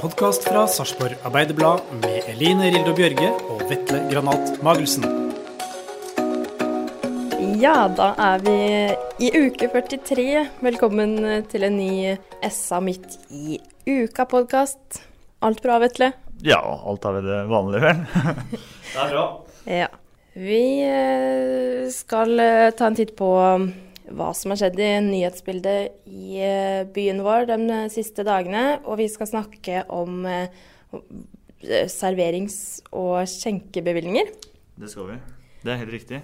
Podkast fra Sarpsborg Arbeiderblad med Eline Rildo Bjørge og Vetle Granat Magelsen. Ja, da er vi i uke 43. Velkommen til en ny SA midt i uka-podkast. Alt bra, Vetle? Ja, alt er vel det vanlige, vel. det er bra. Ja. Vi eh, skal eh, ta en titt på hva som har skjedd i nyhetsbildet i eh, byen vår de siste dagene. Og vi skal snakke om eh, serverings- og skjenkebevilgninger. Det skal vi. Det er helt riktig.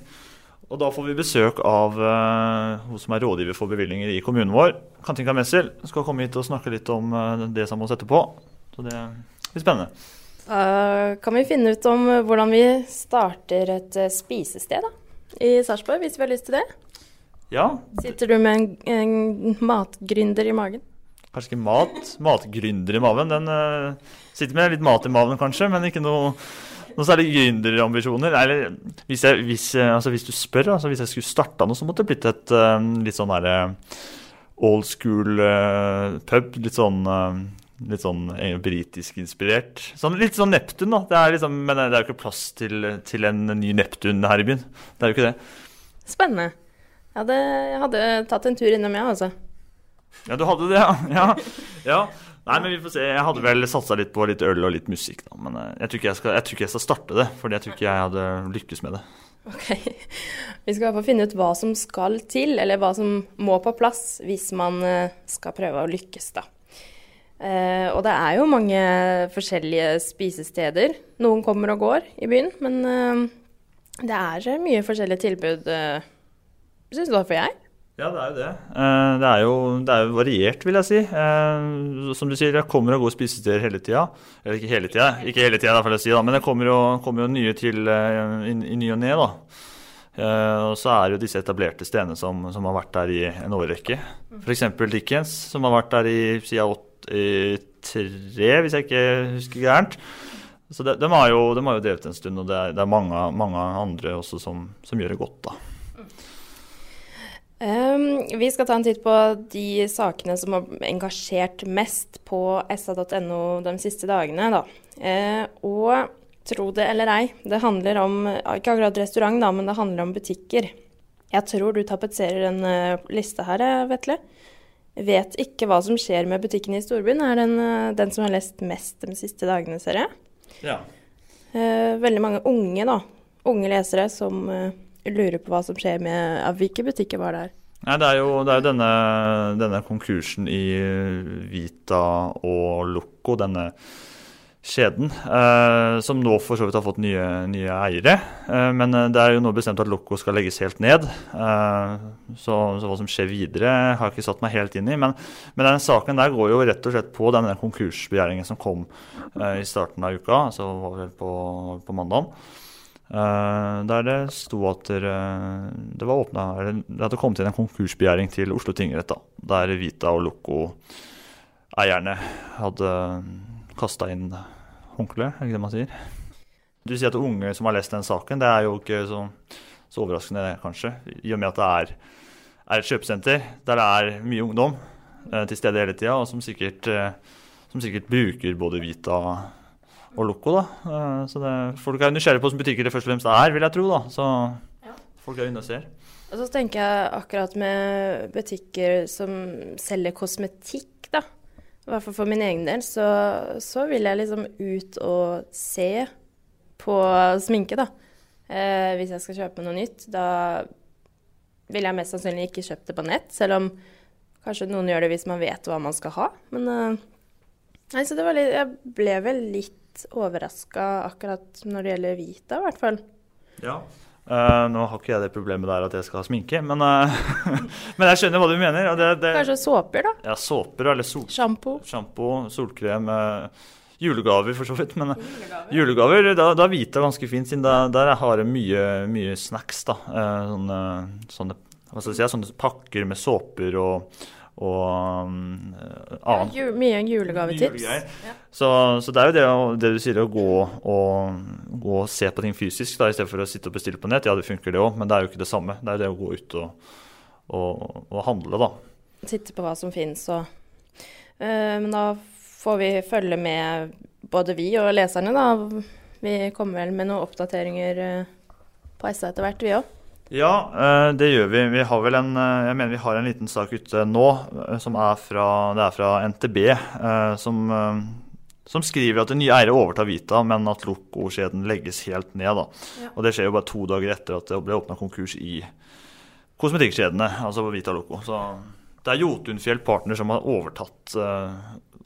Og da får vi besøk av uh, hun som er rådgiver for bevilgninger i kommunen vår. Katinka Messel skal komme hit og snakke litt om uh, det som må sette på. Så det blir spennende. Da kan vi finne ut om hvordan vi starter et spisested da, i Sarpsborg, hvis vi har lyst til det. Ja, Sitter du med en, en matgründer i magen? kanskje ikke mat. Matgründer i maven. Den uh, sitter med litt mat i maven, kanskje, men ikke noe, noe særlig gründerambisjoner. Eller hvis, jeg, hvis, altså, hvis du spør, altså, hvis jeg skulle starta noe, så måtte det blitt et uh, litt sånn derre old school uh, pub. Litt sånn Litt sånn eh, britisk inspirert. Sånn, litt sånn Neptun, da. Det liksom, men det er jo ikke plass til, til en ny Neptun her i byen. Det er jo ikke det. Spennende. Jeg hadde, jeg hadde tatt en tur innom, jeg, altså. Ja, du hadde det, ja. ja. ja. Nei, men vi får se. Jeg hadde vel satsa litt på litt øl og litt musikk, da. Men eh, jeg tror ikke jeg skal, jeg ikke jeg skal starte det, fordi jeg tror ikke jeg hadde lykkes med det. Ok. Vi skal i hvert fall finne ut hva som skal til, eller hva som må på plass hvis man eh, skal prøve å lykkes, da. Uh, og det er jo mange forskjellige spisesteder. Noen kommer og går i byen, men uh, det er mye forskjellige tilbud, uh, syns du, for jeg. Ja, det er jo det. Eh, Det er jo, det er jo variert, vil jeg si. Eh, Som du sier, det kommer og går spisesteder hele tida. Eller ikke hele tida, ikke hele tida, si, men det kommer jo, kommer jo nye til eh, i, i ny og ne. og så er jo disse etablerte stedene som, som har vært der i en årrekke. F.eks. Dickens, som har vært der i siden 83, hvis jeg ikke husker gærent. Så de, de, har jo, de har jo drevet en stund, og det er, det er mange, mange andre også som, som gjør det godt, da. Um, vi skal ta en titt på de sakene som har engasjert mest på sa.no de siste dagene. Da. Uh, og tro det eller ei, det handler om ikke akkurat restaurant, da, men det handler om butikker. Jeg tror du tapetserer en uh, liste her, eh, Vetle. Vet ikke hva som skjer med butikken i storbyen. Er den, uh, den som har lest mest de siste dagene, ser jeg. Ja. Eh, veldig mange unge, da. Unge lesere som lurer på hva som skjer med ja, Hvilke butikker var det her? Nei, det er jo, det er jo denne, denne konkursen i Vita og Loco, denne kjeden, eh, som nå for så vidt har fått nye, nye eiere. Eh, men eh, det er jo nå bestemt at Loco skal legges helt ned. Eh, så, så hva som skjer videre, har jeg ikke satt meg helt inn i. Men, men den saken der går jo rett og slett på denne konkursbegjæringen som kom eh, i starten av uka, altså var vel på, på mandag. Der det sto at det, var åpna eller Det kommet inn en konkursbegjæring til Oslo tingrett, da, der Vita og Loco-eierne hadde kasta inn håndkleet, er det ikke det man sier? Du sier at unge som har lest den saken, det er jo ikke så, så overraskende, kanskje. I og med at det er, er et kjøpesenter der det er mye ungdom eh, til stede hele tida, og som sikkert, eh, som sikkert bruker både Vita og Loco. da. Eh, så det, folk er nysgjerrige på hvordan butikker det først og fremst er, vil jeg tro. da. Så folk er inne og ser. Og så tenker jeg akkurat med butikker som selger kosmetikk, da. i hvert fall for min egen del, så, så vil jeg liksom ut og se på sminke, da. Eh, hvis jeg skal kjøpe noe nytt. Da vil jeg mest sannsynlig ikke kjøpe det på nett, selv om kanskje noen gjør det hvis man vet hva man skal ha. Men eh, nei, så det var litt Jeg ble vel litt overraska akkurat når det gjelder Vita, i hvert fall. Ja. Uh, nå har ikke jeg det problemet der at jeg skal ha sminke, men, uh, men jeg skjønner hva du mener. Det, det, Kanskje såper, da? Ja, såper eller sol, Sjampo. Sjampo, solkrem. Uh, julegaver, for så vidt. Men julegaver, julegaver da, da Vita ganske fint, siden da, der har jeg mye, mye snacks. da. Sånne, sånne, si, sånne pakker med såper og og um, annet. Ja, mye julegavetips. Ja. Så, så, det er jo det, det, du sier, å gå og, gå og se på ting fysisk da, i stedet for å sitte og bestille på nett. Ja, det funker det òg, men det er jo ikke det samme. Det er jo det å gå ut og, og, og handle, da. Sitte på hva som finnes og uh, Men da får vi følge med, både vi og leserne, da. Vi kommer vel med noen oppdateringer uh, på SA etter hvert, vi òg. Ja, eh, det gjør vi. Vi har vel en, eh, jeg mener vi har en liten sak ute nå eh, som er fra, det er fra NTB. Som, som skriver at nye eiere overtar Vita, men at Loco-skjeden legges helt ned. Ja. Og Det skjer jo bare to dager etter at det ble åpna konkurs i kosmetikkskjedene. altså på Vita Loco. Så det er Jotunfjell Partner som har overtatt,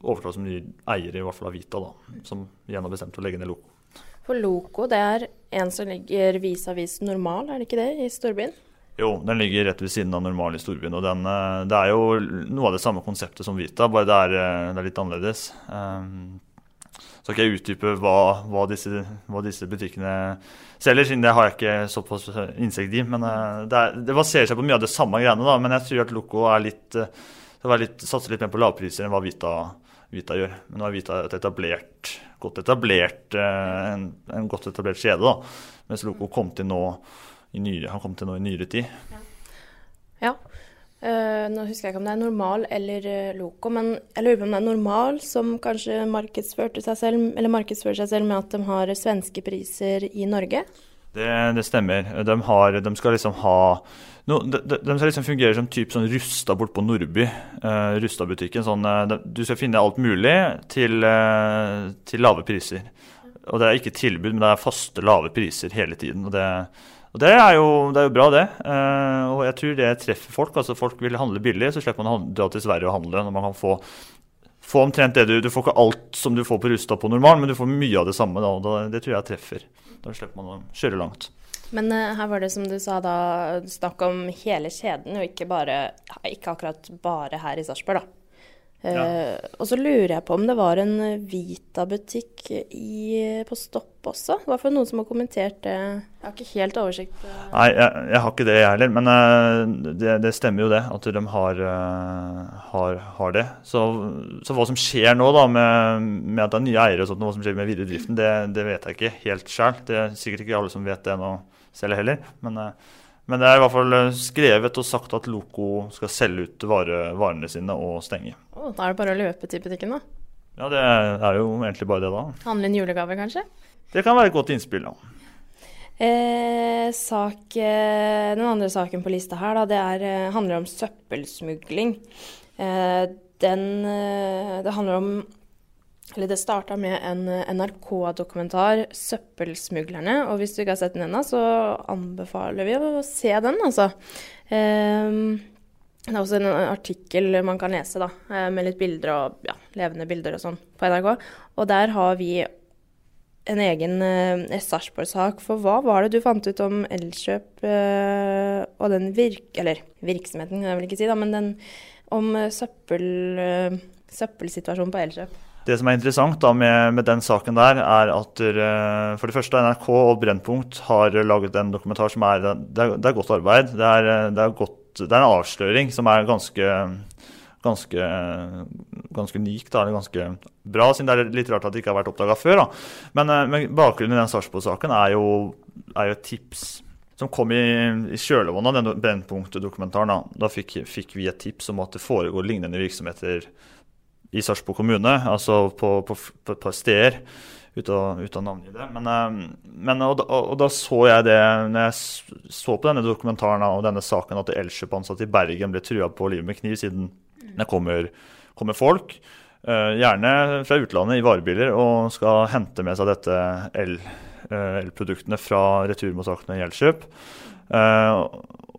overtatt som ny eier i hvert fall av Vita, da, som igjen har bestemt å legge ned Loco. For Loco, det er en som ligger vis-à-vis Normal, er det ikke det, i storbyen? Jo, den ligger rett ved siden av Normal i storbyen. Og den, eh, det er jo noe av det samme konseptet som Vita, bare det er, eh, det er litt annerledes. Um, så skal jeg utdype hva, hva, disse, hva, disse, butikkene selger, siden det har jeg ikke såpass innsikt i. Men det, er, det, baserer seg på mye av det samme greiene, da. Men jeg tror at Loco er litt, litt, satser litt mer på lavpriser enn hva Vita, Vita gjør. Men nå er Vita et etablert godt etablert, eh, en, en godt etablert kjede. da, Mens Loco kom til nå i nyere, han kom til nå i nyere tid. Ja. ja. Uh, nå husker jeg ikke om det er Normal eller uh, Loco, men jeg lurer på om det er Normal som kanskje markedsførte seg selv, eller markedsfører seg selv med at de har svenske priser i Norge? Det, det stemmer. De, har, de, skal liksom ha no, de, de, de liksom fungerer som typ sånn Rusta bort på Nordby. Uh, Rusta-butikken. Sånn, uh, du skal finne alt mulig til, uh, til, lave priser. Og det er ikke tilbud, men det er faste, lave priser hele tiden. Og det, og det, er, jo, det er, jo, bra, det. Uh, og jeg tror det treffer folk. Altså Folk vil handle billig, så slipper man å dra til Sverige og handle. når man kan få få omtrent det du Du får ikke alt som du får på Rusta på normalen, men du får mye av det samme. Da, og det tror jeg treffer. Da slipper man å kjøre langt. Men uh, her var det som du sa da, snakk om hele kjeden, og ikke, bare, ikke akkurat bare her i Sarpsborg, da. Ja. Uh, og så lurer jeg på om det var en Vita-butikk på Stopp også? Det var for noen som har kommentert det. Jeg har ikke helt oversikt. Uh. Nei, jeg, jeg, har ikke det, jeg heller. Men uh, det, det, stemmer jo det, at de har, har, har det. Så, så, hva som skjer nå da med, med at det er nye eiere og sånt, hva som skjer med videre driften, det, det vet jeg ikke helt sjøl. Det er sikkert ikke alle som vet det nå selv heller. Men men det er i hvert fall eh, skrevet og sagt at Loco skal selge ut vare, varene sine og stenge. Oh, da er det bare å løpe til butikken, da? Ja, det er jo egentlig bare det, da. Handle inn julegaver, kanskje? Det kan være et godt innspill, da. Eh, sak, eh, den andre saken på lista her, da, det er, eh, handler om søppelsmugling. Eh, den, eh, det handler om eller det starta med en NRK-dokumentar, 'Søppelsmuglerne'. Og hvis du ikke har sett den ennå, så anbefaler vi å se den, altså. Um, det er også en artikkel man kan lese, da, eh, med litt bilder og ja, levende bilder og sånn på NRK. Og der har vi en egen eh, Sarpsborg-sak. For hva var det du fant ut om Elkjøp eh, og den virk... Eller virksomheten, kan jeg vel ikke si, da, men den om søppel, eh, søppelsituasjonen på Elkjøp? Det som er interessant da med, med den saken der, er at uh, for det første NRK og Brennpunkt har laget en dokumentar som er Det er, det er godt arbeid. Det er, det, er godt, det er, en avsløring som er ganske, ganske, ganske unik. Da, eller ganske bra, siden det er litt rart at det ikke har vært oppdaga før. Da. Men, uh, men bakgrunnen i den Sarpsborg-saken er, er, jo et tips som kom i, i kjølvannet av den Brennpunkt-dokumentaren. Da, da fikk, fikk vi et tips om at det foregår lignende virksomheter i Sarpsborg kommune, altså på, på, på, et par steder. Uten uten å navngi det. Men, eh, men og, og, og, da så jeg det når jeg så på denne dokumentaren og denne saken at Elkjøp-ansatte i Bergen ble trua på livet med kniv siden det kommer, kommer folk. Uh, gjerne fra utlandet i varebiler og skal hente med seg dette elproduktene el fra returmottakene i Elkjøp. Uh,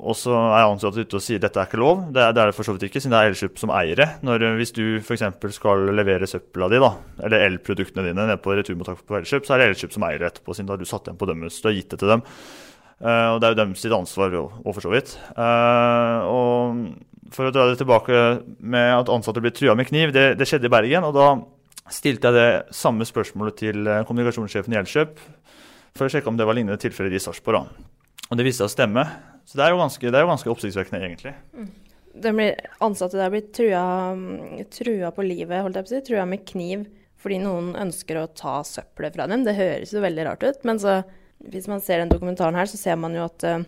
og så er ansatte ute og sier dette er ikke lov. Det er det, for så vidt ikke, siden det er Elkjøp som eier det. Når, hvis du f.eks. skal levere søpla di, da, eller elproduktene dine ned på returmottaket på Elkjøp, så er det Elkjøp som eier det etterpå, siden da har du satt dem på dømmes. Du har gitt det til dem. Uh, og det er jo deres ansvar òg, for så vidt. og for å dra det tilbake med at ansatte blir trua med kniv, det, det, skjedde i Bergen. Og da stilte jeg det samme spørsmålet til eh, kommunikasjonssjefen i Elkjøp for å sjekke om det var lignende tilfeller i Sarpsborg. Og det viste seg å stemme. Så det er jo ganske, det er jo ganske oppsiktsvekkende, egentlig. Mm. Blir, ansatte der blir trua, trua, på livet, holdt jeg på å si. Trua med kniv fordi noen ønsker å ta søppelet fra dem. Det høres jo veldig rart ut. Men så, hvis man ser den dokumentaren her, så ser man jo at uh,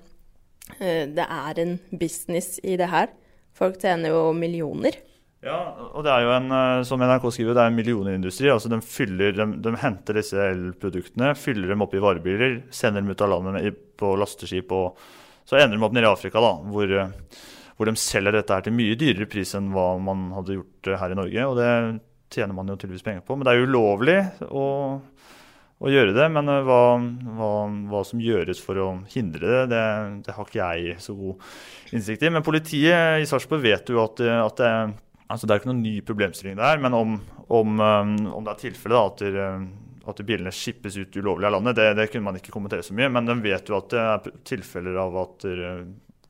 det er en business i det her. Folk tjener jo millioner. Ja, og det er jo en, eh, som NRK skriver, det er en millionindustri. altså De, fyller, de, de henter disse elproduktene, fyller dem opp i varebiler, sender dem ut av landet på lasteskip. og Så ender de opp nede i Afrika, da, hvor, eh, hvor, de selger dette her til mye dyrere pris enn hva man hadde gjort eh, her i Norge. og Det tjener man jo tydeligvis penger på. Men det er jo ulovlig å, å gjøre det. Men hva, hva, hva, som gjøres for å hindre det, det, det har ikke jeg så god innsikt i. Men politiet i Sarpsborg vet jo at, at det, altså det er ikke noen ny problemstilling der. Men om, om, om det er tilfellet at, at bilene skippes ut ulovlig av landet, det, det, kunne man ikke kommentere så mye. Men de vet jo at det er tilfeller av at uh,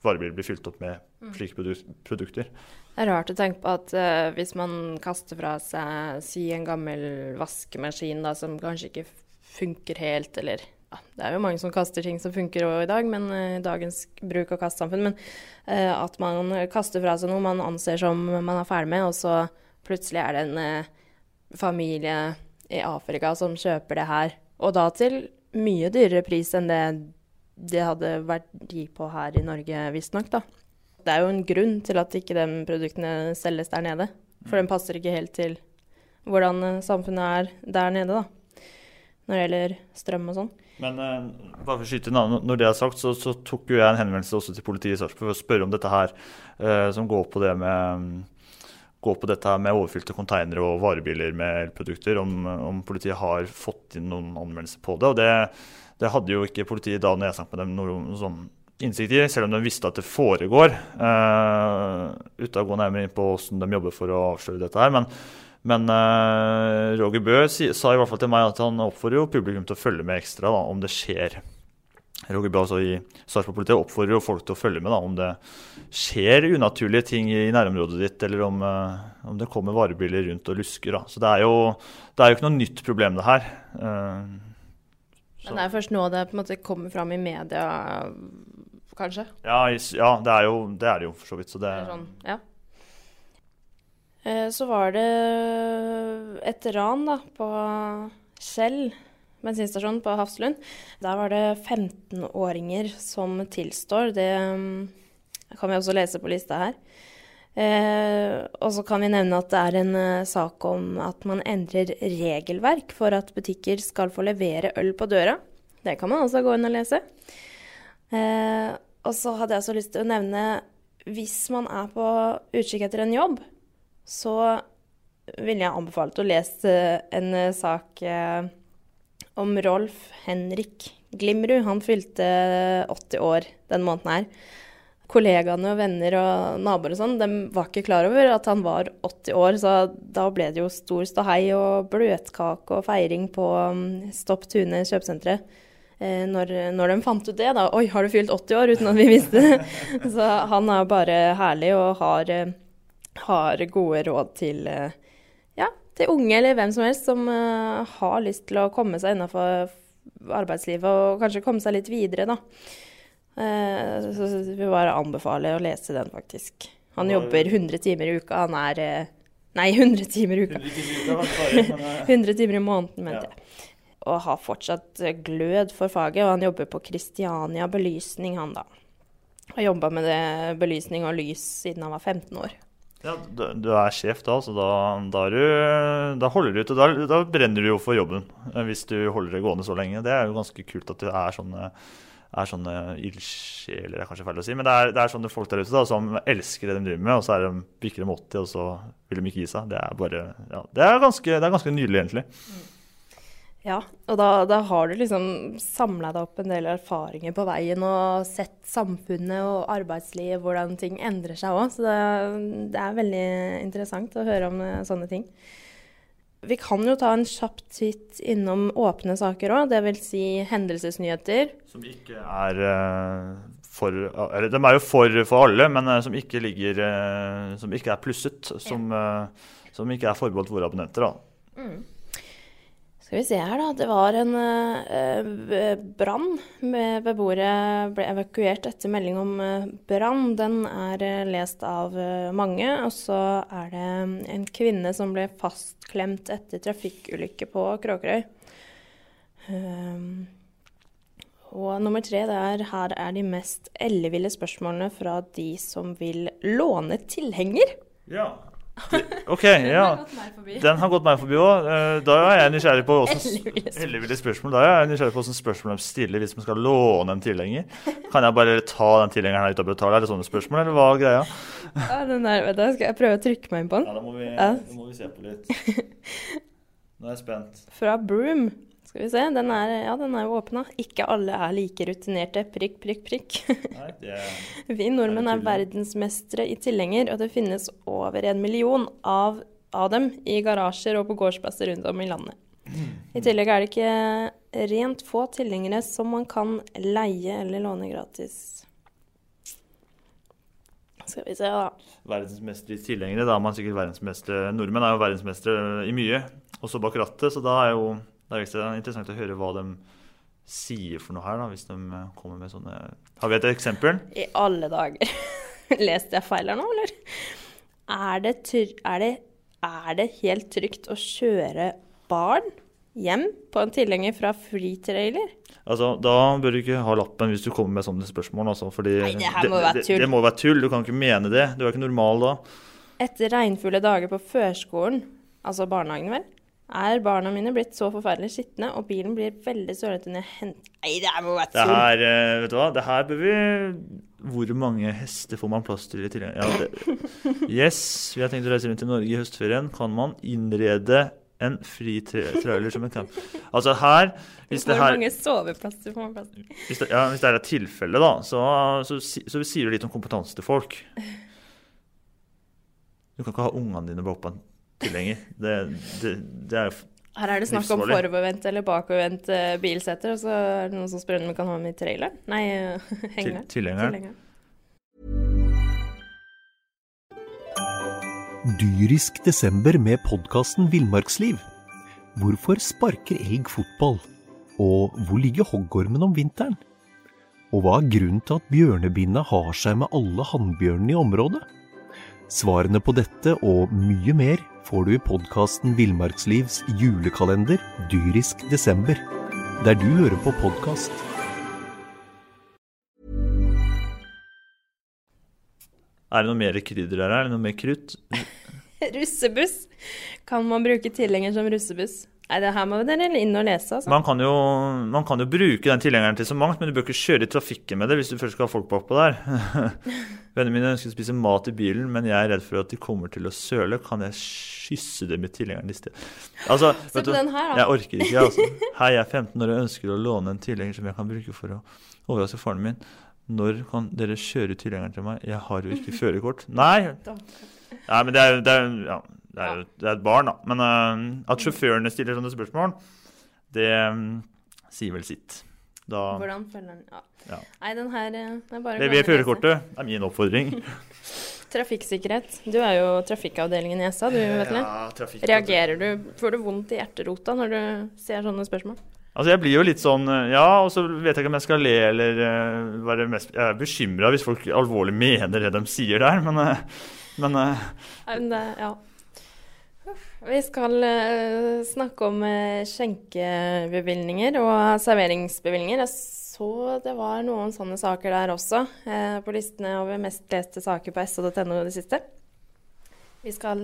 varebiler blir fylt opp med mm. slike produkter. Det er rart å tenke på at uh, hvis man kaster fra seg si en gammel vaskemaskin da, som kanskje ikke funker helt, eller ja, det er jo mange som kaster ting som funker i dag, men uh, dagens bruk- og kastsamfunn. Men uh, at man kaster fra seg noe man anser som man er ferdig med, og så plutselig er det en familie i Afrika som kjøper det her. Og da til mye dyrere pris enn det det hadde vært de på her i Norge, visstnok. Det er jo en grunn til at ikke de produktene selges der nede. For mm. den passer ikke helt til hvordan samfunnet er der nede, da når det gjelder strøm og sånn. Men uh, bare for å skyte når det er sagt, så, så, tok jo jeg en henvendelse også til politiet i Sarpsborg for å spørre om dette her, uh, som går på det med går på dette med overfylte konteinere og varebiler med elprodukter, om, om, politiet har fått inn noen anmeldelser på det. og det, det hadde jo ikke politiet da når jeg snakket med dem noe, noe sånn innsikt i, selv om de visste at det foregår. Uh, uten å gå nærmere inn på hvordan de jobber for å avsløre dette her. men men uh, Roger Bø sa i hvert fall til meg at han oppfordrer jo publikum til å følge med ekstra da, om det skjer. Roger Bø altså i Sarpsborg-politiet oppfordrer jo folk til å følge med da, om det skjer unaturlige ting i nærområdet ditt, eller om, uh, om det kommer varebiler rundt og lusker. Da. Så det er, jo, det er jo ikke noe nytt problem, det her. Uh, Men det er først nå det på en måte kommer fram i media, kanskje? Ja, ja det, er jo, det, er det jo for så vidt. Så det, sånn, ja. Eh, så var det et ran da, på Kjell bensinstasjon på Hafslund. Der var det 15-åringer som tilstår. Det mm, kan vi også lese på lista her. Eh, og så kan vi nevne at det er en uh, sak om at man endrer regelverk for at butikker skal få levere øl på døra. Det kan man også gå inn og lese. Eh, og så hadde jeg også lyst til å nevne hvis man er på utkikk etter en jobb, så ville jeg anbefalt å lese en eh, sak eh, om Rolf Henrik Glimrud. Han fylte 80 år den måneden her. Kollegaene og venner og naboer og sånn, de var ikke klar over at han var 80 år, så da ble det jo stor ståhei og bløtkake og feiring på um, Stopp Tune kjøpesenteret. Eh, når, når, de fant ut det, da Oi, har du fylt 80 år? Uten at vi visste det. Så han er bare herlig og har har gode råd til, eh, til unge eller hvem som helst som uh, har lyst til å komme seg innafor arbeidslivet og kanskje komme seg litt videre, da. Uh, så vi vil bare anbefale å lese den, faktisk. Han jobber 100 timer i uka. Han er uh, Nei, 100 timer i uka. 100 timer i måneden, mente jeg. Og har fortsatt glød for faget, og han jobber på Kristiania Belysning, han da. Har jobba med det, belysning og lys siden han var 15 år. Ja, du, er sjef da, så da, da, du, da holder du ut. Da, da, brenner du jo for jobben eh, hvis du holder det gående så lenge. Det er jo ganske kult at du er sånne er sånne ildsjeler, er kanskje feil å si. Men det er, det er sånne folk der ute da, som elsker det de driver med, og så er de, bikker de 80, og så vil de ikke gi seg. Det er bare, ja, det er ganske, det er ganske nydelig, egentlig. Ja, og da, da har du liksom samla deg opp en del erfaringer på veien og sett samfunnet og arbeidslivet, hvordan ting endrer seg òg. Så det, det, er veldig interessant å høre om eh, sånne ting. Vi kan jo ta en kjapp titt innom åpne saker òg, dvs. Si hendelsesnyheter. Som ikke er uh, for Eller de er jo for, for alle, men uh, som ikke ligger Som ikke er plusset. Som, som ikke er forbeholdt våre abonnenter, da. Mm. Skal vi se her, da. Det var en uh, brann. Beboere ble evakuert etter melding om uh, brann. Den er uh, lest av mange. Og så er det en kvinne som ble fastklemt etter trafikkulykke på Kråkerøy. og nummer tre det er her er de mest elleville spørsmålene fra de som vil låne tilhenger. Ja, OK, ja. Den har gått meg forbi òg. Eh, da er jeg nysgjerrig på hvordan spørsmål. Da er jeg nysgjerrig på hvordan spørsmål de stiller hvis man skal låne en tilhenger. Kan jeg bare ta den tilhengeren her ute og betale? Er det sånne spørsmål, eller hva er greia? Ja, den der, vet du, skal jeg prøve å trykke meg inn på den? Ja, da må vi, ja. da må vi se på litt. Nå er jeg spent. Fra Broom. Skal vi se, den er, ja, den er jo åpna. Ikke alle er like rutinerte. Prikk, prikk, prikk. Nei, er, vi nordmenn er, er verdensmestere i tilhenger, og det finnes over en million av, av, dem i garasjer og på gårdsplasser rundt om i landet. I tillegg er det ikke rent få tilhengere som man kan leie eller låne gratis. Skal vi se, da. Verdensmester i tilhengere, da er man sikkert verdensmester. Nordmenn er jo verdensmestere i mye, også bak rattet, så da er jo det er ekstra interessant å høre hva de sier for noe her, da, hvis de eh, kommer med sånne Har vi et eksempel? I alle dager. Leste jeg feil her nå, eller? Er det, er, det, er det, helt trygt å kjøre barn hjem på en tilhenger fra Freetrailer? Altså, Da bør du ikke ha lappen hvis du kommer med sånne spørsmål. Altså, fordi Nei, det her må det, være tull. Det, det, må være tull. Du kan ikke mene det. Du er ikke normal da. Etter regnfulle dager på førskolen, altså barnehagen vel, er barna mine blitt så forferdelig skitne, og bilen blir veldig sølete når jeg henter Nei, det må være tull! Det her, eh, vet du hva, det her bør vi Hvor mange hester får man plass til i tillegg? Ja, det... Yes, vi har tenkt å reise rundt i Norge i høstferien. Kan man innrede en fri trailer som en camp? Altså her hvis Hvor her, mange soveplasser får man plass til? Hvis det, ja, hvis det er et tilfelle, da, så, så, så, sier du litt om kompetanse til folk. Du kan ikke ha ungene dine bak på en tilhenger. Det, det, det er her er det snakk om forovervendt eller bakovervendt uh, bilseter, og så er det noen som spør om vi kan ha med i traileren. Nei, henger hengeren. Til, tilhengeren. Dyrisk desember med podkasten Villmarksliv. Hvorfor sparker elg fotball? Og hvor ligger hoggormen om vinteren? Og hva er grunnen til at bjørnebinna har seg med alle hannbjørnene i området? Svarene på dette og mye mer får du i podkasten Villmarkslivs julekalender dyrisk desember, der du hører på podkast. Er det noe mer krydder her? Er det noe mer krutt? russebuss. Kan man bruke tilhenger som russebuss? Nei, det her må dere inn og lese. Altså. Man, kan jo, man kan jo bruke den tilhengeren til så mangt, men du bør ikke kjøre i trafikken med det hvis du først skal ha folk bakpå der. Vennene mine ønsker å spise mat i bilen, men jeg er redd for at de kommer til å søle. Kan jeg kysse dem i tilhengeren i stedet? Altså, Se på den her, da. Jeg orker ikke, altså. Hei, jeg er 15 år og ønsker å låne en tilhenger som jeg kan bruke for å overraske faren min. Når kan dere kjøre tilhengeren til meg? Jeg har jo ikke førerkort. Nei! Nei, men det er, det er, ja, det er, det er et barn, da. Men uh, at sjåførene stiller sånne spørsmål, det um, sier vel sitt. Da, Hvordan følger den ja. ja. Nei, den her eh, er bare Lever førerkortet. Er min oppfordring. Trafikksikkerhet. Du er jo trafikkavdelingen i SA, du, vet Ja, Reagerer du Får du vondt i hjerterota når du ser sånne spørsmål? Altså Jeg blir jo litt sånn eh, Ja, og så vet jeg ikke om jeg skal le eller uh, være mest Jeg er bekymra hvis folk alvorlig mener det de sier der, men, uh, men, uh, Ja. Vi skal uh, snakke om uh, skjenkebevilgninger og serveringsbevilgninger. Jeg så det var noen sånne saker der også, uh, på listene over mest leste saker på so.no i det siste. Vi skal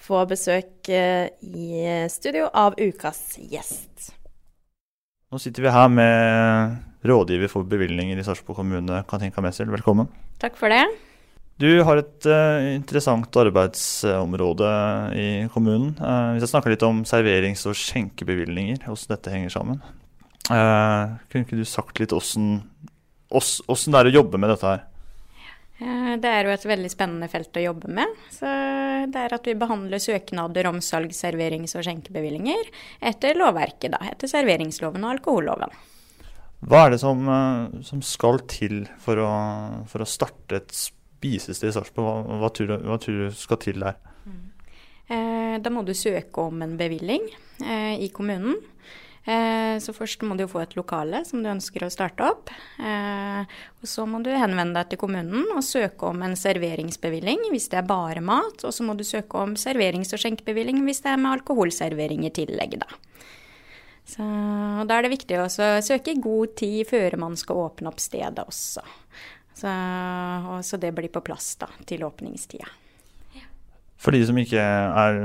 få besøk i studio av ukas gjest. Nå sitter vi her med rådgiver for bevilgninger i Sarpsborg kommune, Katinka Messel. Velkommen. Takk for det. Du har et uh, interessant arbeidsområde i kommunen. Uh, hvis jeg snakker litt om serverings- og skjenkebevilgninger, hvordan dette henger sammen. Uh, kunne ikke du sagt litt hvordan det er å jobbe med dette her? Det er jo et veldig spennende felt å jobbe med. Så det er at vi behandler søknader om salg, serverings- og skjenkebevillinger etter lovverket, da. Etter serveringsloven og alkoholloven. Hva er det som, som skal til for å, for å starte et spisested i Sarpsborg? Hva, hva, tror du, hva tror du skal til der? Mm. Eh, da må du søke om en bevilling eh, i kommunen. Eh, så først må du få et lokale som du ønsker å starte opp. Og så må du henvende deg til kommunen og søke om en serveringsbevilling hvis det er bare mat. Og så må du søke om serverings- og skjenkebevilling hvis det er med alkoholservering i tillegg, da. Så da er det viktig å søke i god tid før man skal åpne opp stedet også. Så, så det blir på plass da, til åpningstida. For de som ikke er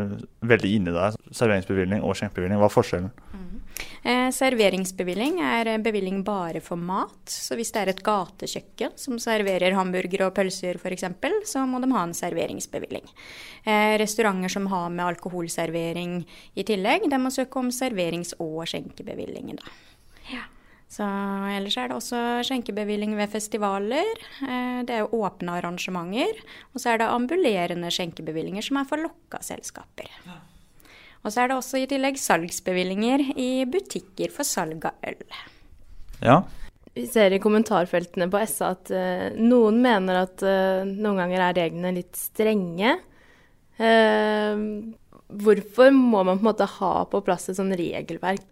veldig inne der, serveringsbevilgning og skjenkebevilgning, hva er forskjellen? Mm. Eh, serveringsbevilgning er bevilgning bare for mat. Så hvis det er et gatekjøkken som serverer hamburgere og pølser f.eks., så må de ha en serveringsbevilgning. Eh, restauranter som har med alkoholservering i tillegg, de må søke om serverings- og skjenkebevilling. Da. Så ellers er det også skjenkebevilling ved festivaler. Eh, det er jo åpne arrangementer. Og så er det ambulerende skjenkebevillinger som er for lokka selskaper. Og så er det også i tillegg salgsbevillinger i butikker for salg av øl. Ja. Vi ser i kommentarfeltene på SA at uh, noen mener at uh, noen ganger er reglene litt strenge. Uh, hvorfor må man på en måte ha på plass et sånn regelverk?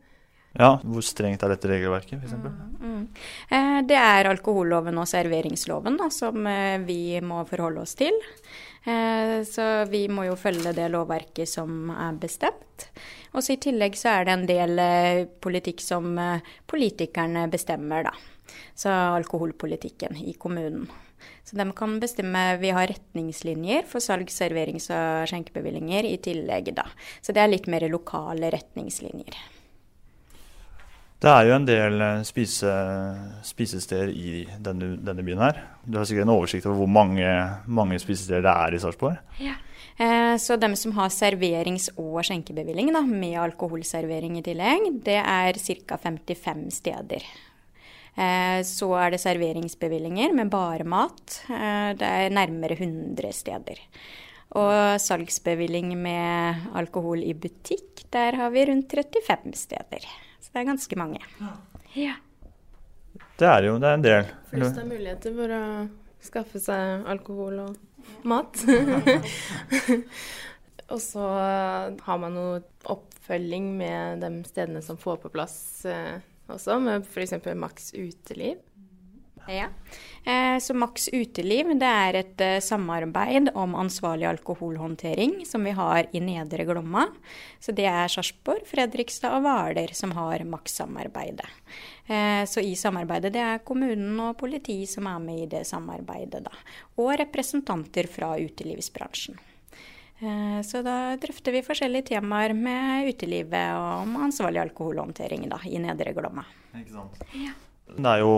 Ja, Hvor strengt er dette regelverket, f.eks.? Mm, mm. Eh, det er alkoholloven og serveringsloven da, som eh, vi må forholde oss til. Eh, så vi må jo følge det lovverket som er bestemt. Og så I tillegg så er det en del politikk som politikerne bestemmer, da. Så alkoholpolitikken i kommunen. Så de kan bestemme Vi har retningslinjer for salg, serverings- og skjenkebevillinger i tillegg, da. Så det er litt mer lokale retningslinjer. Det er jo en del eh, spise, spisesteder i denne, denne, byen her. Du har sikkert en oversikt over hvor mange, mange spisesteder det er i Sarpsborg? Ja. Eh, så dem som har serverings- og skjenkebevilling da, med alkoholservering i tillegg, det er ca. 55 steder. Eh, så er det serveringsbevillinger med bare mat. Det er nærmere 100 steder. Og salgsbevilling med alkohol i butikk, der har vi rundt 35 steder. Det er ganske mange. Ja. Det er jo det er en del. Flest er muligheter for å skaffe seg alkohol og mat. og så har man noe oppfølging med de stedene som får på plass eh, også, med f.eks. Maks uteliv. Ja. Eh, så Maks uteliv det er et eh, samarbeid om ansvarlig alkoholhåndtering som vi har i Nedre Glomma. Så det er Sarpsborg, Fredrikstad og Hvaler som har Maks-samarbeidet. Eh, så i samarbeidet det er kommunen og politi som er med i det samarbeidet, da. Og representanter fra utelivsbransjen. Så da drøfter vi forskjellige temaer med utelivet og om ansvarlig alkoholhåndtering da, i Nedre Glomma. Ikke sant. Ja. Det er, jo,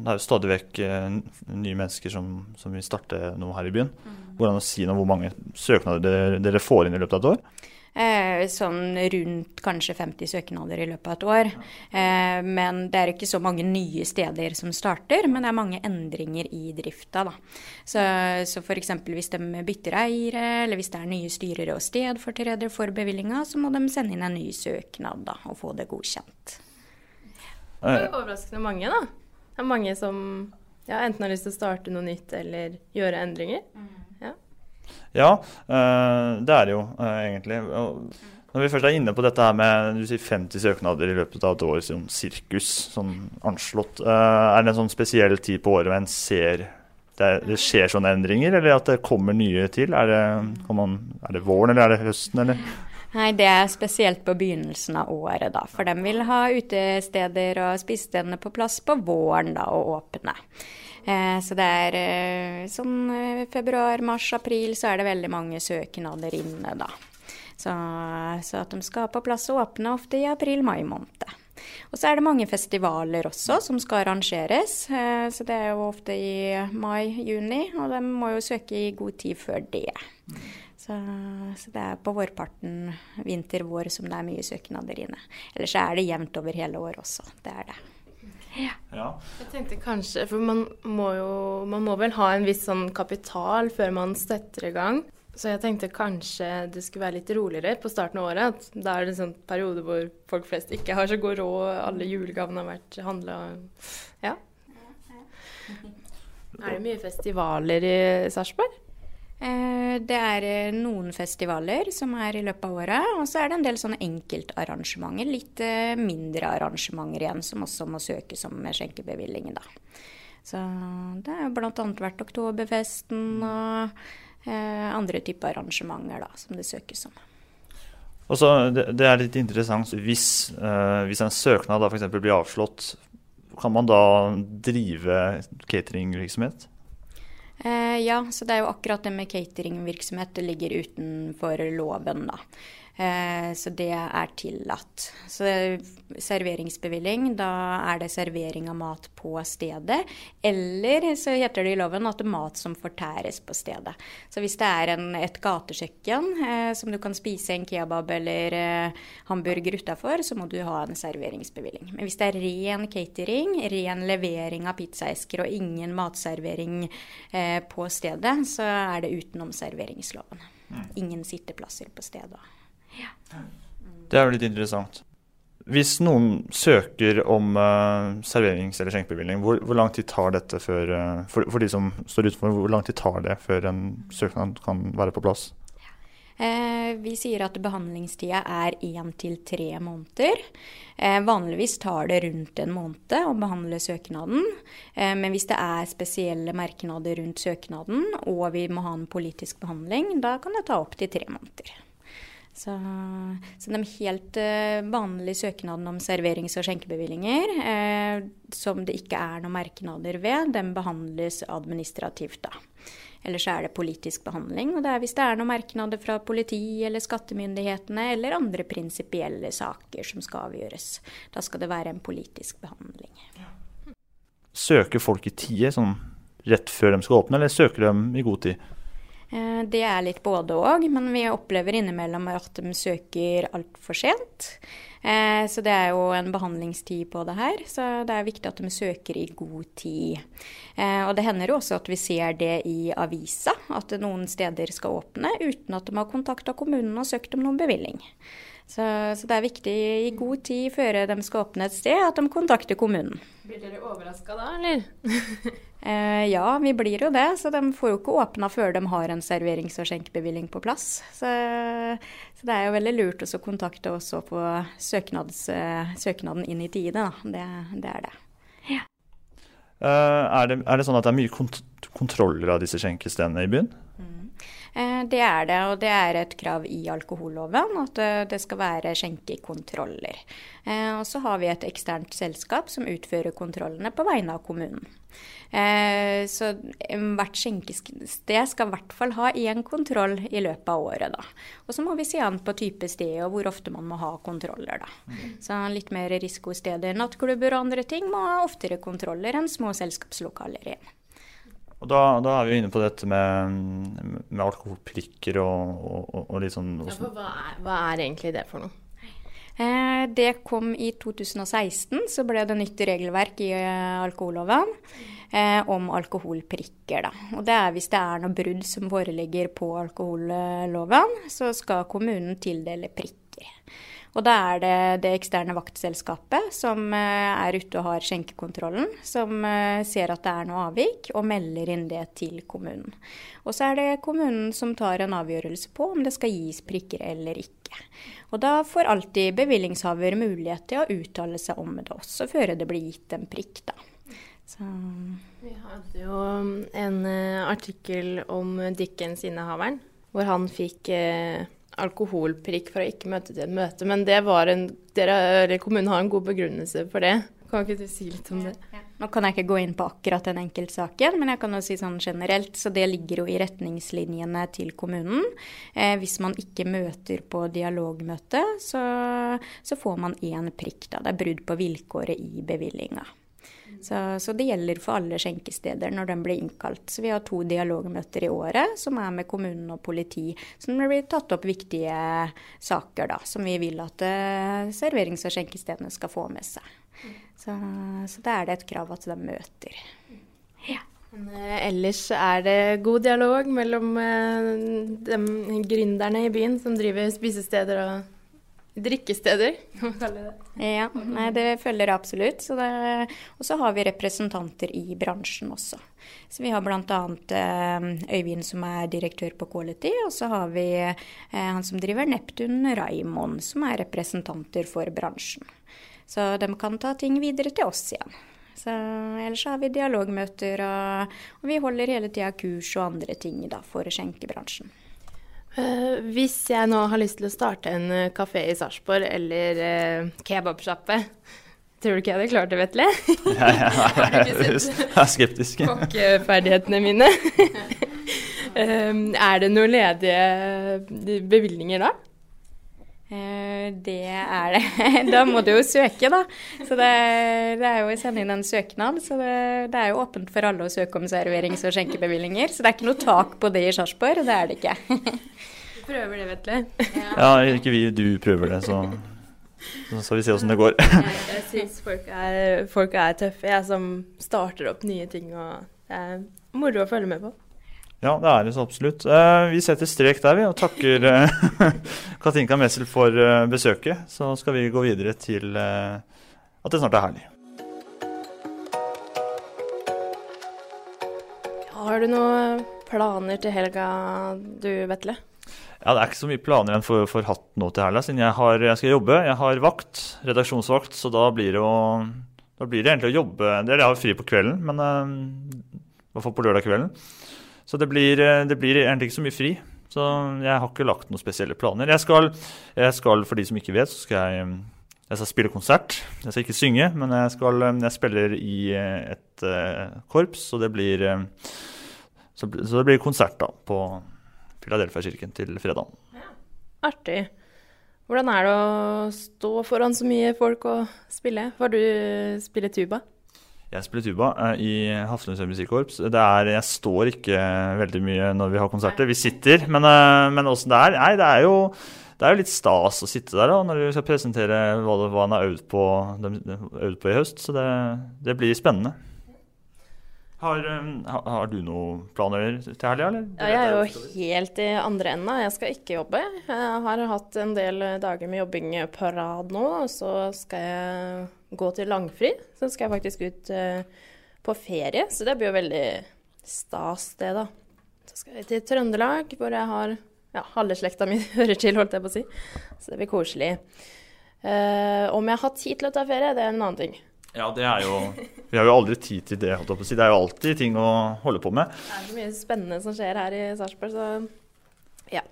det er jo, stadig vekk eh, nye mennesker som, som, vil starte noe her i byen. Mm. Hvordan å si noe hvor mange søknader dere, dere, får inn i løpet av et år? Eh, sånn rundt kanskje 50 søknader i løpet av et år. Eh, men det er ikke så mange nye steder som starter, men det er mange endringer i drifta. Da. Så, så f.eks. hvis de bytter eiere, eller hvis det er nye styrere og stedfortredere for bevillinga, så må de sende inn en ny søknad da, og få det godkjent. Det er overraskende mange, da. Det er mange som ja, enten har lyst til å starte noe nytt eller gjøre endringer. Ja, ja uh, det er det jo uh, egentlig. Når vi først er inne på dette her med du sier 50 søknader i løpet av et år, sånn sirkus, sånn anslått. Uh, er det en sånn spesiell tid på året hvor en ser det, er, det, skjer sånne endringer, eller at det kommer nye til? Er det, man, er det våren, eller er det høsten, eller? Nei, det er spesielt på begynnelsen av året, da. For de vil ha utesteder og spisestedene på plass på våren, da, og åpne. Eh, så det er sånn februar, mars, april, så er det veldig mange søknader inne, da. Så, så, at de skal på plass og åpne ofte i april-mai måned. Og så er det mange festivaler også som skal arrangeres. Så det er jo ofte i mai-juni, og de må jo søke i god tid før det. Så, så, det er på vårparten, vinter-vår, som det er mye søknader inne. Ellers er det jevnt over hele året også. Det er det. Ja. ja. Jeg tenkte kanskje, for man må jo Man må vel ha en viss sånn kapital før man støtter i gang. Så jeg tenkte kanskje det skulle være litt roligere på starten av året. At da er det en sånn periode hvor folk flest ikke har så god råd, alle julegavene har vært handla Ja. Er det mye festivaler i Sarpsborg? Eh, det er eh, noen festivaler som er i løpet av året, og så er det en del sånne enkeltarrangementer. Litt eh, mindre arrangementer igjen, som også må søkes om skjenkebevilling, da. Så det har bl.a. vært Oktoberfesten og eh, andre typer arrangementer da, som det søkes om. Og så, det, det, er litt interessant. Hvis, eh, hvis en søknad f.eks. blir avslått, kan man da drive cateringvirksomhet? Eh, ja, så det er jo akkurat det med cateringvirksomhet det ligger utenfor loven, da. Eh, så det er tillatt. Så serveringsbevilling, da er det servering av mat på stedet. Eller så heter det i loven at det er mat som fortæres på stedet. Så hvis det er en, et gatekjøkken eh, som du kan spise en kebab eller eh, hamburger utafor, så må du ha en serveringsbevilling. Men hvis det er ren catering, ren levering av pizzaesker og ingen matservering eh, på stedet, så er det utenom serveringsloven. Mm. Ingen sitteplasser på stedet. Det er jo litt interessant. Hvis noen søker om uh, serverings- eller skjenkebevilling, hvor, hvor, lang tid tar dette før uh, for, for, de som står utenfor, hvor lang tid tar det før en søknad kan være på plass? Eh, vi sier at behandlingstida er én til tre måneder. Vanligvis tar det rundt en måned å behandle søknaden. Men hvis det er spesielle merknader rundt søknaden, og vi må ha en politisk behandling, da kan det ta opptil tre måneder. Så, så de helt uh, vanlige søknadene om serverings- og skjenkebevillinger, eh, som det ikke er noen merknader ved, de behandles administrativt da. Ellers er det politisk behandling. Og det er hvis det er noen merknader fra politi eller skattemyndighetene eller andre prinsipielle saker som skal avgjøres. Da skal det være en politisk behandling. Søker folk i tide, sånn rett før de skal åpne, eller søker de i god tid? Eh, det er litt både òg, men vi opplever innimellom at de søker altfor sent. Eh, så det er jo en behandlingstid på det her, så det er viktig at de søker i god tid. Eh, og det hender jo også at vi ser det i avisa, at noen steder skal åpne uten at de har kontakta kommunen og søkt om noen bevilling. Så, så, det er viktig i god tid før de skal åpne et sted, at de kontakter kommunen. Blir dere overraska da, eller? eh, ja, vi blir jo det. Så de får jo ikke åpna før de har en serverings- og skjenkebevilling på plass. Så, så, det er jo veldig lurt å kontakte oss og få søknaden inn i tide, da. Det, det er det. Ja. Uh, er, det, er, det, sånn at det er mye kont kontroller av disse skjenkestedene i byen? Eh, det er det, og det er et krav i alkoholloven at eh, det skal være skjenkekontroller. Eh, og så har vi et eksternt selskap som utfører kontrollene på vegne av kommunen. Så hvert skjenkested skal i hvert fall ha én kontroll i løpet av året. da. Og så må vi se an på type sted og hvor ofte man må ha kontroller. da. Mm. Så litt mer risikosteder, nattklubber og andre ting må ha oftere kontroller enn små selskapslokaler igjen. Og da, da, er vi inne på dette med, med alkoholprikker og, og, og, litt sånn ja, hva, er, hva, er, egentlig det for noe? Eh, det kom i 2016, så ble det nytt regelverk i eh, alkoholloven eh, om alkoholprikker. Da. Og det er hvis det er noe brudd som foreligger på alkoholloven, så skal kommunen tildele prikker. Og da er det det eksterne vaktselskapet som eh, er ute og har skjenkekontrollen, som eh, ser at det er noe avvik, og melder inn det til kommunen. Og så er det kommunen som tar en avgjørelse på om det skal gis prikker eller ikke. Og da får alltid bevillingshaver mulighet til å uttale seg om det også, før det blir gitt en prikk, da. Så. Vi hadde jo en uh, artikkel om Dickens-innehaveren, hvor han fikk uh, alkoholprikk for å ikke møte til et møte. Men det var en, dere, kommunen har en god begrunnelse for det. Kan ikke du si litt om det? Ja, ja. Nå kan jeg ikke gå inn på akkurat den enkeltsaken, men jeg kan jo si sånn generelt. Så det ligger jo i retningslinjene til kommunen. Eh, hvis man ikke møter på dialogmøte, så, så får man én prikk. da. Det er brudd på vilkåret i bevillinga. Så, så, det gjelder for alle skjenkesteder når de blir innkalt. Så vi har to dialogmøter i året som er med kommunen og politi. Så det blir tatt opp viktige saker da, som vi vil at uh, serverings- og skjenkestedene skal få med seg. Så, så da er det et krav at de møter. Ja. Uh, ellers er det god dialog mellom uh, de gründerne i byen som driver spisesteder og drikkesteder, kan man kalle det. Ja, nei, det følger absolutt. Og så har vi representanter i bransjen også. Så vi har bl.a. Eh, Øyvind som er direktør på Quality, og så har vi eh, han som driver Neptun, Raimond, som er representanter for bransjen. Så de kan ta ting videre til oss igjen. Så ellers har vi dialogmøter, og, og vi holder hele tida kurs og andre ting da, for skjenkebransjen. Uh, hvis jeg nå har lyst til å starte en uh, kafé i Sarpsborg eller uh, kebabsjappe, tror du ikke jeg hadde klart det, Vetle? ja, ja, jeg er skeptisk. Kokkeferdighetene mine. er det noen ledige bevilgninger da? Det er det. Da må du jo søke, da. Så det, det er jo å sende inn en søknad. Så det, det, er jo åpent for alle å søke om serverings- og skjenkebevillinger. Så det er ikke noe tak på det i Sarpsborg. Det er det ikke. Du prøver det, Vetle. Ja, ikke vi, du prøver det, så så skal vi se åssen det går. jeg jeg syns folk, folk, er tøffe, jeg som starter opp nye ting. og Det er moro å følge med på. Ja, det er det så absolutt. Eh, vi setter strek der, vi, og takker eh, Katinka Messel for eh, besøket. Så skal vi gå videre til at det snart er herlig. Har du noen planer til helga, du, Vetle? Ja, Det er ikke så mye planer igjen for, for hatt nå til helga, siden jeg, har, jeg, skal jobbe. Jeg har vakt, redaksjonsvakt, så da blir det, å, da blir det egentlig å jobbe Det er det Jeg har fri på kvelden, men i hvert fall på lørdag kvelden. Så det blir, eh, det blir, egentlig ikke så mye fri. Så jeg har ikke lagt noen spesielle planer. Jeg skal, jeg skal for de som ikke vet, så skal jeg, jeg skal spille konsert. Jeg skal ikke synge, men jeg, skal, jeg spiller i eh, et korps, så det blir så, så, det blir konsert da på Philadelphia-kirken til fredag. Artig. Hvordan er det å stå foran så mye folk og spille? Får du spille tuba? Jeg spiller tuba uh, i Hafslundsøy musikkorps. Jeg står ikke veldig mye når vi har konserter. Vi sitter, men, uh, men åssen det er Nei, det er, jo, det er jo litt stas å sitte der da, når du skal presentere hva, hva han har øvd på, øvd på, i høst. Så det, det blir spennende. Har, har, har, du noen planer til helga, eller? Ja, jeg er jo helt i andre enda. Jeg skal ikke jobbe. Jeg har hatt en del dager med jobbing på rad nå, og så skal jeg gå til langfri. Så skal jeg faktisk ut uh, på ferie, så det blir jo veldig stas, det, da. Så skal jeg til Trøndelag, hvor jeg har ja, halve slekta mi hører til, holdt jeg på å si. Så det blir koselig. Uh, om jeg har tid til å ta ferie, det er en annen ting. Ja, det er jo Vi har jo aldri tid til det, holdt jeg på å si. Det er jo alltid ting å holde på med. Det er så mye spennende som skjer her i Sarpsborg, så ja.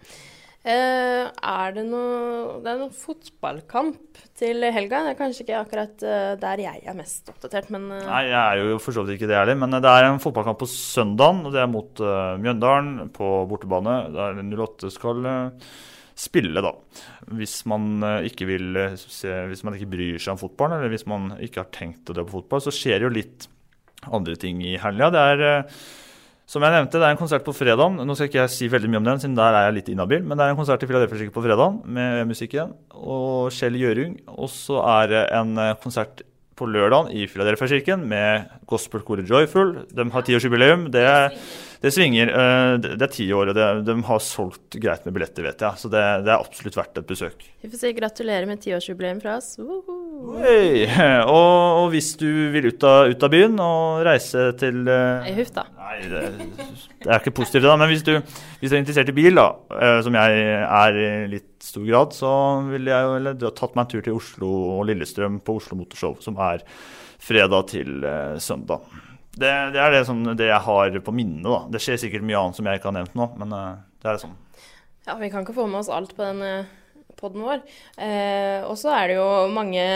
Uh, er det noe Det er noen fotballkamp til helga. Det er kanskje ikke akkurat uh, der jeg er mest oppdatert, men uh... Nei, jeg er jo for så vidt ikke det heller. Men det er en fotballkamp på søndagen, og det er mot Mjøndalen på bortebane. Der 08 skal spille, da. Hvis man ikke vil se Hvis man ikke bryr seg om fotballen, eller hvis man ikke har tenkt å dra på fotball, så skjer det jo litt andre ting i helga. Det er som jeg nevnte, det er en konsert på fredag. Nå skal ikke jeg si veldig mye om den, siden der er jeg litt inhabil. Men det er en konsert i Philadelphia på fredag med musikken og Kjell Gjørung. Og så er det en eh, konsert på lørdag i Philadelphia-kirken med gospelkoret Joyful. De har tiårsjubileum. Det, det svinger. Eh, det er ti år, og det, de har solgt greit med billetter, vet jeg. Så det, det er absolutt verdt et besøk. Vi får si gratulerer med tiårsjubileum fra oss. Uh -huh. Hey. Og, og, hvis du vil ut av, ut av, byen og reise til uh, Nei, huff da. Nei, det, det, er ikke positivt, da. Men hvis du, hvis du er interessert i bil, da, uh, som jeg er i litt stor grad, så ville jeg eller, du tatt meg en tur til Oslo og Lillestrøm på Oslo Motorshow, som er fredag til uh, søndag. Det, det, er det, som, det, jeg har på minnet. da. Det skjer sikkert mye annet som jeg ikke har nevnt nå, men det er sånn. Ja, vi kan ikke få med oss alt på den poden vår. Eh, og så er det jo mange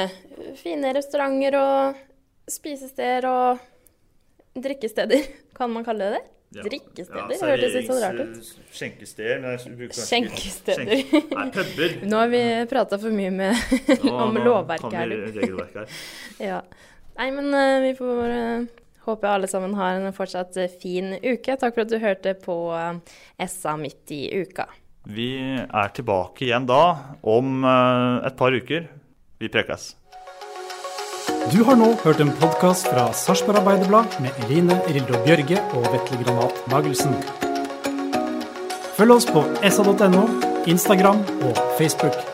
fine restauranter og spisesteder og drikkesteder, kan man kalle det det? Drikkesteder? det hørtes litt sånn rart ut. Skjenkesteder. Skjenkesteder. Nei, puber. Nå har vi prata for mye med, om lovverket her. regelverket her. Ja. Nei, men uh, vi får uh, håpe alle sammen har en fortsatt uh, fin uke. Takk for at du hørte på SA midt i uka. Vi er tilbake igjen da om et par uker. Vi prekes. Du har nå hørt en podkast fra Sarpsborg Arbeiderblad med Eline Rildo Bjørge og Vetle Granat Magelsen. Følg oss på sa.no, Instagram og Facebook.